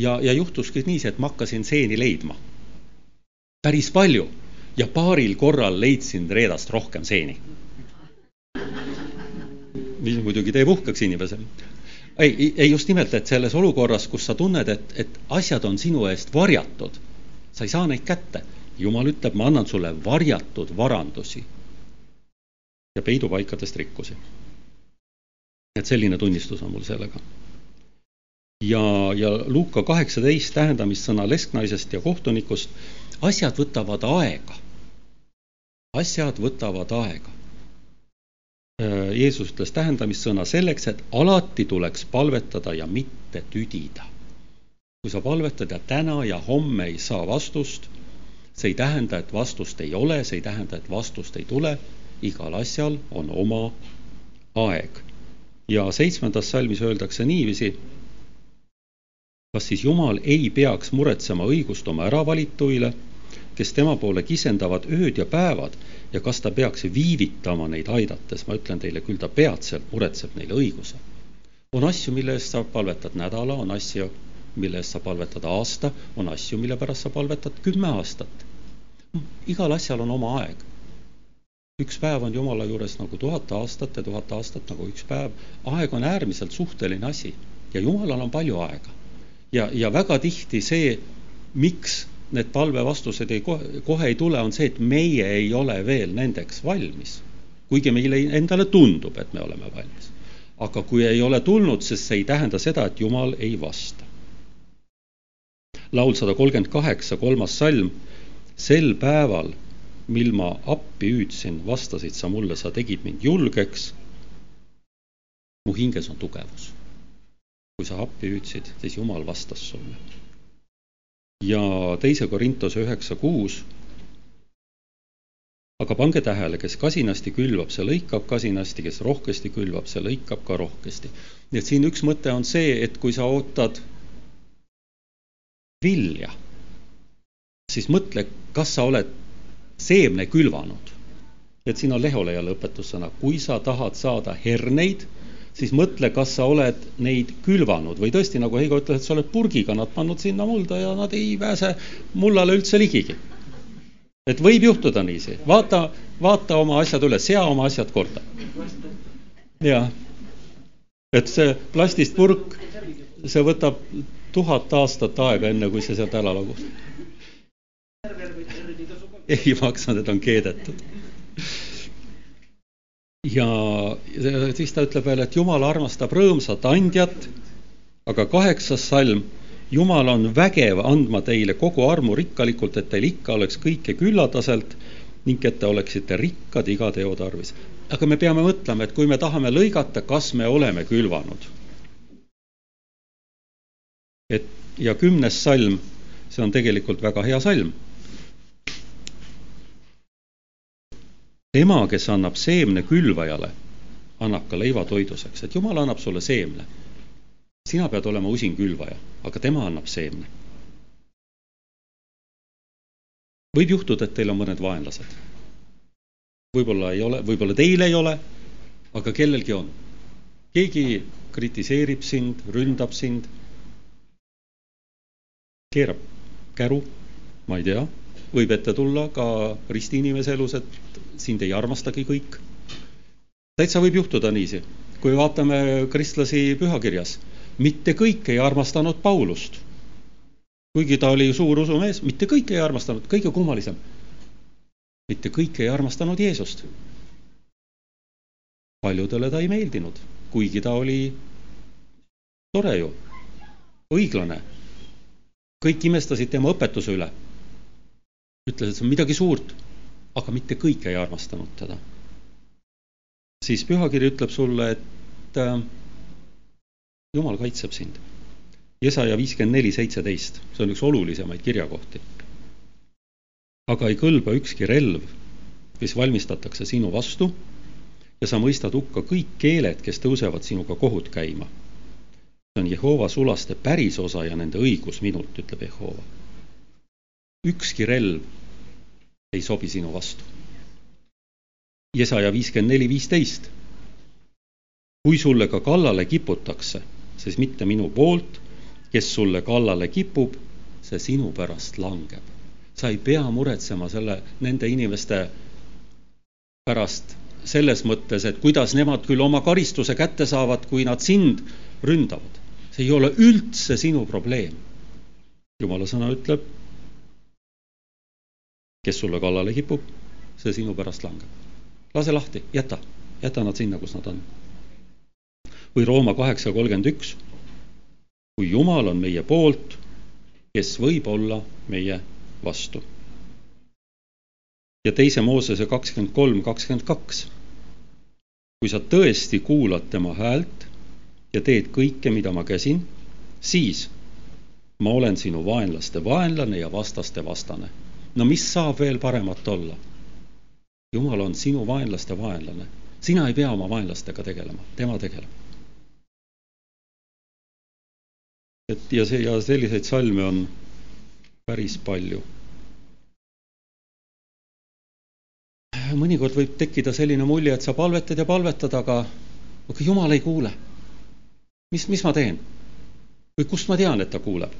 ja, ja juhtuski nii, et ma hakkasin seeni leidma. päris palju ja paaril korral leidsin reedast rohkem seeni. mis muidugi teeb uhkeks inimesele. ei, ei just nimelt, et selles olukorras, kus sa tunned, et, et asjad on sinu eest varjatud, sa ei saa neid kätte jumal ütleb, ma annan sulle varjatud varandusi ja peidupaikadest rikkusi. et selline tunnistus on mul sellega. ja, ja Luuka kaheksateist tähendamissõna lesknaisest ja kohtunikust, asjad võtavad aega. asjad võtavad aega. Jeesus ütles tähendamissõna selleks, et alati tuleks palvetada ja mitte tüdida. kui sa palvetad ja täna ja homme ei saa vastust see ei tähenda, et vastust ei ole, see ei tähenda, et vastust ei tule, igal asjal on oma aeg. ja seitsmendas salmis öeldakse niiviisi, kas siis Jumal ei peaks muretsema õigust oma äravalituile, kes tema poole kisendavad ööd ja päevad ja kas ta peaks viivitama neid aidates, ma ütlen teile, küll ta peatselt muretseb neile õiguse. on asju, mille eest sa palvetad nädala, on asju, mille eest sa palvetad aasta, on asju, mille pärast sa palvetad kümme aastat. igal asjal on oma aeg. üks päev on Jumala juures nagu tuhat aastat ja tuhat aastat nagu üks päev. aeg on äärmiselt suhteline asi ja Jumalal on palju aega. ja, ja väga tihti see, miks need palvevastused ei, kohe ei tule, on see, et meie ei ole veel nendeks valmis. kuigi meile endale tundub, et me oleme valmis. aga kui ei ole tulnud, siis see ei tähenda seda, et Jumal ei vasta laul sada kolmkümmend kaheksa, kolmas salm. sel päeval, mil ma appi hüüdsin, vastasid sa mulle, sa tegid mind julgeks. mu hinges on tugevus. kui sa appi hüüdsid, siis Jumal vastas sulle. ja teise Korintuse üheksa kuus. aga pange tähele, kes kasinasti külvab, see lõikab kasinasti, kes rohkesti külvab, see lõikab ka rohkesti. nii et siin üks mõte on see, et kui sa ootad vilja, siis mõtle, kas sa oled seemne külvanud. et siin on Leholejale õpetussõna, kui sa tahad saada herneid, siis mõtle, kas sa oled neid külvanud või tõesti, nagu Heigo ütles, et sa oled purgiga nad pannud sinna mulda ja nad ei pääse mullale üldse ligigi. et võib juhtuda niiviisi, vaata, vaata oma asjad üle, sea oma asjad korda. jah, et see plastist purk, see võtab tuhat aastat aega, enne kui see sealt ära lagus. ei maksa, need on keedetud. ja siis ta ütleb veel, et Jumal armastab rõõmsat andjat, aga kaheksas salm, Jumal on vägev andma teile kogu armu rikkalikult, et teil ikka oleks kõike küllataselt ning et te oleksite rikkad iga teo tarvis. aga me peame mõtlema, et kui me tahame lõigata, kas me oleme külvanud. Et ja kümnes salm, see on tegelikult väga hea salm tema, kes annab seemne külvajale, annab ka leiva toiduseks, et Jumal annab sulle seemne. sina pead olema usin külvaja, aga tema annab seemne. võib juhtuda, et teil on mõned vaenlased. võib-olla ei ole, võib-olla teil ei ole, aga kellelgi on. keegi kritiseerib sind, ründab sind, keerab käru, ma ei tea, võib ette tulla ka ristiinimese elus, et sind ei armastagi kõik. täitsa võib juhtuda niiviisi, kui vaatame kristlasi pühakirjas, mitte kõik ei armastanud Paulust. kuigi ta oli suur usumees, mitte kõik ei armastanud, kõige kummalisem. mitte kõik ei armastanud Jeesust. paljudele ta ei meeldinud, kuigi ta oli tore ju, õiglane. Kõik imestasid tema õpetuse üle. ütles, et see on midagi suurt aga mitte kõik ei armastanud teda. siis pühakiri ütleb sulle, et äh, Jumal kaitseb sind. Jesaja viiskümmend neli, seitseteist, see on üks olulisemaid kirjakohti. aga ei kõlba ükski relv, mis valmistatakse sinu vastu ja sa mõistad hukka kõik keeled, kes tõusevad sinuga kohut käima. See on Jehova sulaste pärisosa ja nende õigus minult, ütleb Jehova. ükski relv ei sobi sinu vastu. Jesaja viiskümmend neli, viisteist. kui sulle ka kallale kiputakse, siis mitte minu poolt, kes sulle kallale kipub, see sinu pärast langeb. sa ei pea muretsema selle, nende inimeste pärast selles mõttes, et kuidas nemad küll oma karistuse kätte saavad, kui nad sind ründavad. See ei ole üldse sinu probleem. jumala sõna ütleb, kes sulle kallale kipub, see sinu pärast langeb. lase lahti, jäta, jäta nad sinna, kus nad on. või Rooma kaheksa kolmkümmend üks. kui Jumal on meie poolt, kes võib olla meie vastu. ja teise Moosese kakskümmend kolm, kakskümmend kaks. kui sa tõesti kuulad tema häält ja teed kõike, mida ma käsin, siis ma olen sinu vaenlaste vaenlane ja vastaste vastane no mis saab veel paremat olla? jumal on sinu vaenlaste vaenlane, sina ei pea oma vaenlastega tegelema, tema tegeleb. et ja see ja selliseid salme on päris palju. mõnikord võib tekkida selline mulje, et sa palvetad ja palvetad, aga, aga jumal ei kuule. Mis, mis ma teen? või kust ma tean, et ta kuuleb?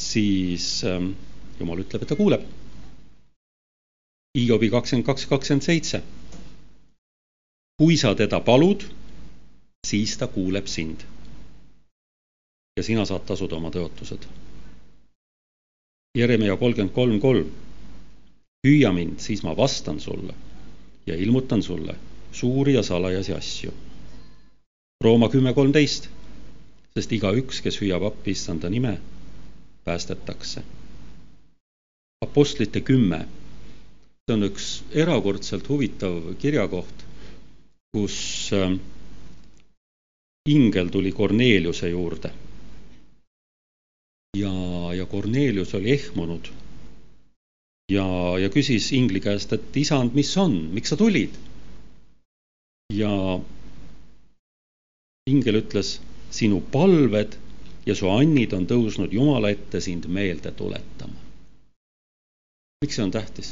siis ähm, jumal ütleb, et ta kuuleb. Hiobi kakskümmend kaks, kakskümmend seitse. kui sa teda palud, siis ta kuuleb sind. ja sina saad tasuda oma tõotused. Jeremia kolmkümmend kolm, kolm. hüüa mind, siis ma vastan sulle ja ilmutan sulle suuri ja salajasi asju. Rooma kümme kolmteist, sest igaüks, kes hüüab appi issanda nime, päästetakse Apostlite kümme. see on üks erakordselt huvitav kirjakoht, kus ähm, ingel tuli Korneliuse juurde. ja, ja Kornelius oli ehmunud. ja, ja küsis ingli käest, et isand, mis on, miks sa tulid? ja ingel ütles, sinu palved ja su annid on tõusnud Jumala ette sind meelde tuletama miks see on tähtis?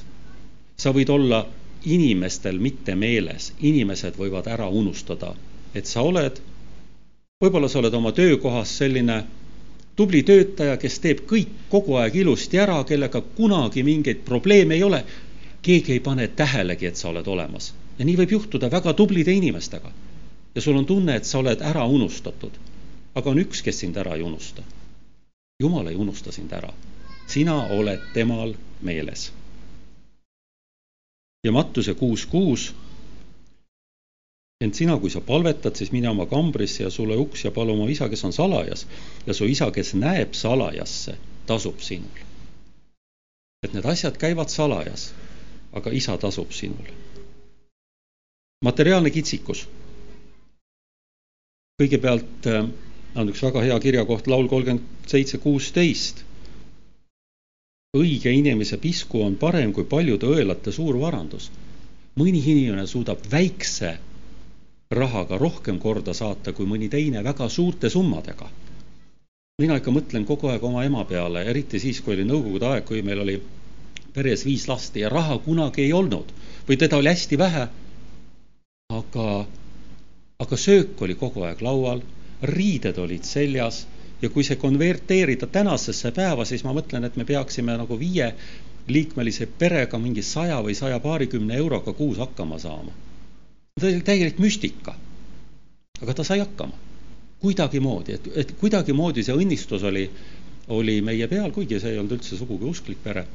sa võid olla inimestel mitte meeles, inimesed võivad ära unustada, et sa oled, võib-olla sa oled oma töökohas selline tubli töötaja, kes teeb kõik kogu aeg ilusti ära, kellega kunagi mingeid probleeme ei ole. keegi ei pane tähelegi, et sa oled olemas ja nii võib juhtuda väga tublide inimestega. Ja sul on tunne, et sa oled ära unustatud. aga on üks, kes sind ära ei unusta. jumal ei unusta sind ära sina oled temal meeles. ja Mattuse kuus kuus. ent sina, kui sa palvetad, siis mine oma kambrisse ja sule uks ja palu oma isa, kes on salajas ja su isa, kes näeb salajasse, tasub sinule. et need asjad käivad salajas, aga isa tasub sinule. materiaalne kitsikus. Kõigepealt äh, on üks väga hea kirjakoht, laul kolmkümmend seitse, kuusteist. õige inimese pisku on parem kui paljude õelate suur varandus. mõni inimene suudab väikse rahaga rohkem korda saata kui mõni teine väga suurte summadega. mina ikka mõtlen kogu aeg oma ema peale, eriti siis, kui oli nõukogude aeg, kui meil oli peres viis last ja raha kunagi ei olnud või teda oli hästi vähe. aga, aga söök oli kogu aeg laual riided olid seljas ja kui see konverteerida tänasesse päeva, siis ma mõtlen, et me peaksime nagu viieliikmelise perega mingi saja või saja paarikümne euroga kuus hakkama saama. see oli täielik müstika. aga ta sai hakkama. kuidagimoodi, et, et kuidagimoodi see õnnistus oli, oli meie peal, kuigi see ei olnud üldse sugugi usklik pere.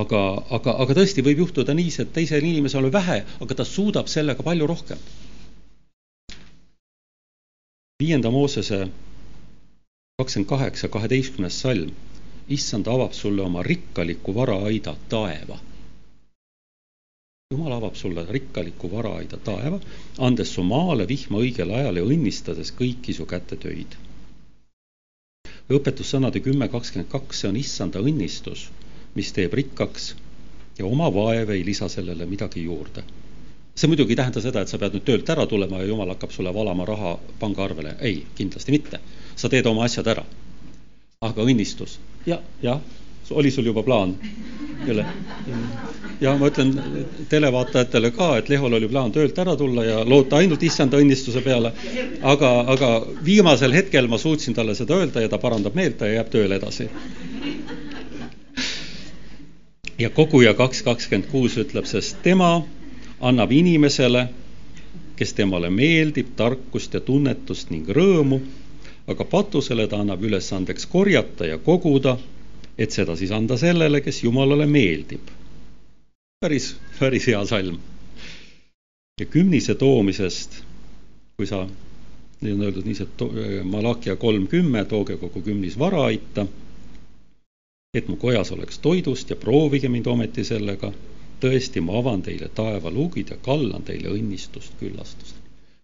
aga, aga, aga tõesti võib juhtuda nii, et teisel inimesel on vähe, aga ta suudab sellega palju rohkem viienda Moosese kakskümmend kaheksa, kaheteistkümnes salm. issand avab sulle oma rikkaliku varaaida taeva. jumal avab sulle rikkaliku varaaida taeva, andes su maale vihma õigel ajal ja õnnistades kõiki su kätetöid. õpetussõnade kümme kakskümmend kaks, see on issanda õnnistus, mis teeb rikkaks ja oma vaev ei lisa sellele midagi juurde see muidugi ei tähenda seda, et sa pead nüüd töölt ära tulema ja jumal hakkab sulle valama raha pangaarvele, ei, kindlasti mitte. sa teed oma asjad ära. aga õnnistus ja,, jah, oli sul juba plaan? jälle? ja ma ütlen televaatajatele ka, et Lehol oli plaan töölt ära tulla ja loota ainult issanda õnnistuse peale, aga, aga viimasel hetkel ma suutsin talle seda öelda ja ta parandab meelt ja jääb tööle edasi. ja koguja kaks kakskümmend kuus ütleb, sest tema annab inimesele, kes temale meeldib, tarkust ja tunnetust ning rõõmu, aga patusele ta annab ülesandeks korjata ja koguda, et seda siis anda sellele, kes Jumalale meeldib. päris, päris hea salm. ja kümnise toomisest, kui sa, nii on öeldud nii, see Malakia kolm kümme, tooge kogu kümnis varaitta, et mu kojas oleks toidust ja proovige mind ometi sellega tõesti, ma avan teile taevaluugid ja kallan teile õnnistust, küllastust.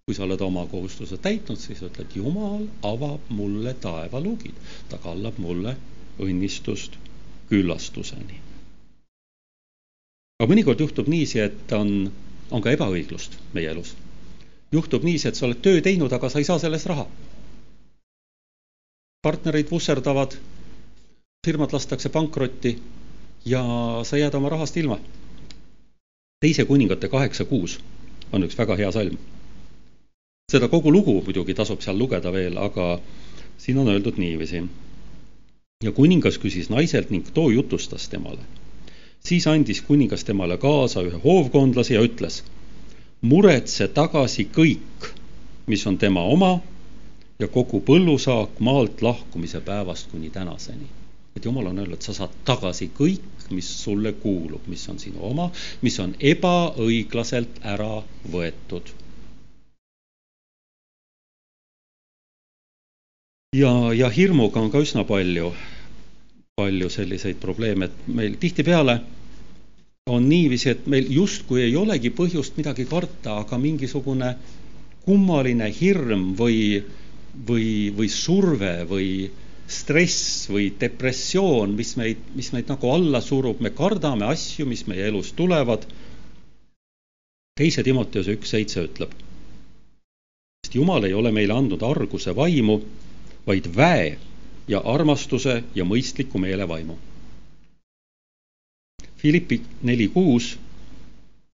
kui sa oled oma kohustuse täitnud, siis ütled, Jumal avab mulle taevaluugid, ta kallab mulle õnnistust küllastuseni. aga mõnikord juhtub niiviisi, et on, on ka ebaõiglust meie elus. juhtub niiviisi, et sa oled töö teinud, aga sa ei saa selle eest raha. partnerid vusserdavad, firmad lastakse pankrotti ja sa jääd oma rahast ilma teise kuningate kaheksa kuus on üks väga hea salm. seda kogu lugu muidugi tasub seal lugeda veel, aga siin on öeldud niiviisi. ja kuningas küsis naiselt ning too jutustas temale. siis andis kuningas temale kaasa ühe hoovkondlase ja ütles, muretse tagasi kõik, mis on tema oma ja kogu põllusaak maalt lahkumise päevast kuni tänaseni et jumal on öelnud, sa saad tagasi kõik, mis sulle kuulub, mis on sinu oma, mis on ebaõiglaselt ära võetud. ja, ja hirmuga on ka üsna palju, palju selliseid probleeme, et meil tihtipeale on niiviisi, et meil justkui ei olegi põhjust midagi karta, aga mingisugune kummaline hirm või, või, või surve või stress või depressioon, mis meid, mis meid nagu alla surub, me kardame asju, mis meie elus tulevad. teise Timoteuse üks seitse ütleb, sest Jumal ei ole meile andnud arguse vaimu, vaid väe ja armastuse ja mõistliku meele vaimu. Philippi neli kuus,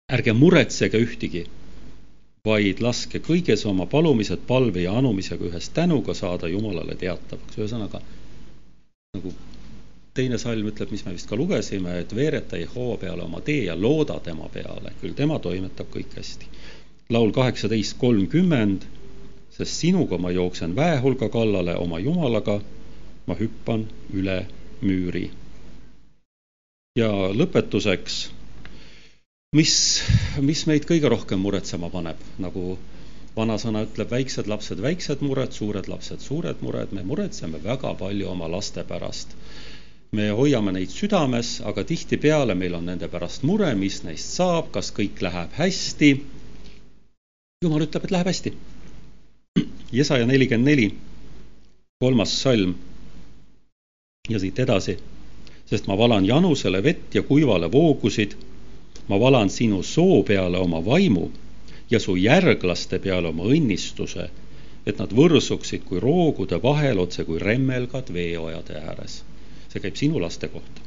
ärge muretsege ühtigi vaid laske kõiges oma palumised palve ja anumisega ühes tänuga saada Jumalale teatavaks. ühesõnaga nagu teine salm ütleb, mis me vist ka lugesime, et veereta Jehova peale oma tee ja looda tema peale, küll tema toimetab kõik hästi. laul kaheksateist kolmkümmend, sest sinuga ma jooksen väehulga kallale, oma Jumalaga ma hüppan üle müüri. ja lõpetuseks mis, mis meid kõige rohkem muretsema paneb, nagu vanasõna ütleb, väiksed lapsed väiksed mured, suured lapsed suured mured, me muretseme väga palju oma laste pärast. me hoiame neid südames, aga tihtipeale meil on nende pärast mure, mis neist saab, kas kõik läheb hästi. jumal ütleb, et läheb hästi. Jesaja nelikümmend neli, kolmas salm. ja siit edasi, sest ma valan janusele vett ja kuivale voogusid. Ma valan sinu soo peale oma vaimu ja su järglaste peale oma õnnistuse, et nad võrsuksid kui roogude vahel, otse kui remmelgad veeojade ääres. see käib sinu laste kohta.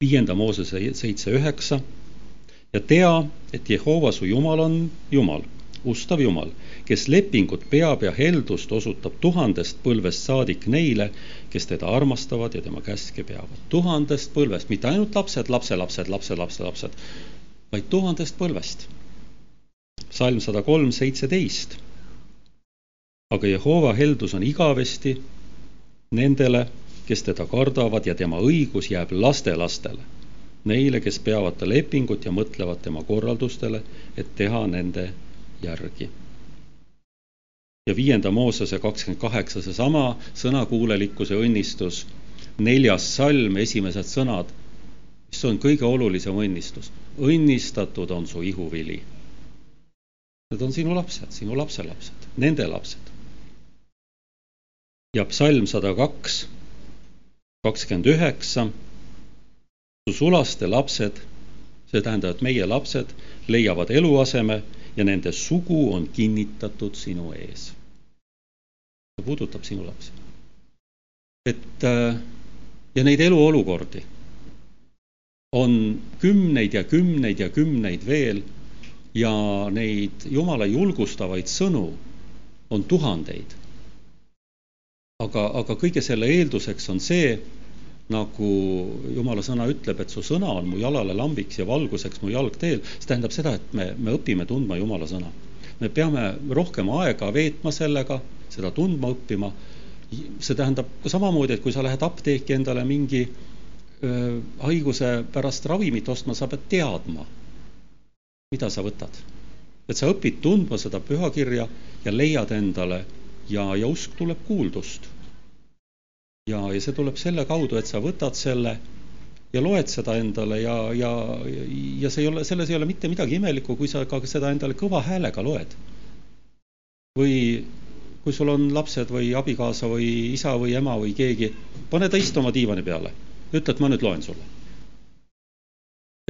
viienda Moosese seitse üheksa ja tea, et Jehova su Jumal on Jumal, ustav Jumal, kes lepingut peab ja heldust osutab tuhandest põlvest saadik neile, kes teda armastavad ja tema käske peavad. tuhandest põlvest, mitte ainult lapsed, lapselapsed, lapselapselapsed, vaid tuhandest põlvest. salm sada kolm, seitseteist. aga Jehova heldus on igavesti nendele, kes teda kardavad ja tema õigus jääb lastelastele. Neile, kes peavad ta lepingut ja mõtlevad tema korraldustele, et teha nende järgi. ja viienda Moosese kakskümmend kaheksa, seesama sõnakuulelikkuse õnnistus, neljas salm, esimesed sõnad mis on kõige olulisem õnnistus. õnnistatud on su ihuvili. Need on sinu lapsed, sinu lapselapsed, nende lapsed. ja psalm sada kaks, kakskümmend üheksa, su sulaste lapsed, see tähendab, et meie lapsed leiavad eluaseme ja nende sugu on kinnitatud sinu ees. see puudutab sinu lapsi. et äh, ja neid eluolukordi on kümneid ja kümneid ja kümneid veel ja neid Jumala julgustavaid sõnu on tuhandeid. aga, aga kõige selle eelduseks on see, nagu Jumala sõna ütleb, et su sõna on mu jalale lambiks ja valguseks mu jalgteel, see tähendab seda, et me, me õpime tundma Jumala sõna. me peame rohkem aega veetma sellega, seda tundma õppima. see tähendab samamoodi, et kui sa lähed apteeki endale mingi äh, haiguse pärast ravimit ostma, sa pead teadma, mida sa võtad. et sa õpid tundma seda pühakirja ja leiad endale ja, ja usk tuleb kuuldust. Ja, ja see tuleb selle kaudu, et sa võtad selle ja loed seda endale ja, ja, ja see ei ole, selles ei ole mitte midagi imelikku, kui sa ka seda endale kõva häälega loed. või kui sul on lapsed või abikaasa või isa või ema või keegi, pane ta istuma diivani peale ütle, et ma nüüd loen sulle.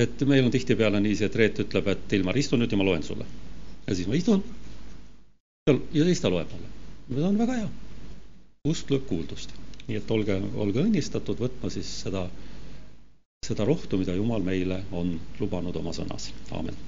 et meil on tihtipeale niiviisi, et Reet ütleb, et Ilmar, istu nüüd ja ma loen sulle. ja siis ma istun. ja siis ta loeb mulle. see on väga hea. usk lööb kuuldust. Nii et olge, olge õnnistatud võtma siis seda, seda rohtu, mida Jumal meile on lubanud oma sõnas. aamen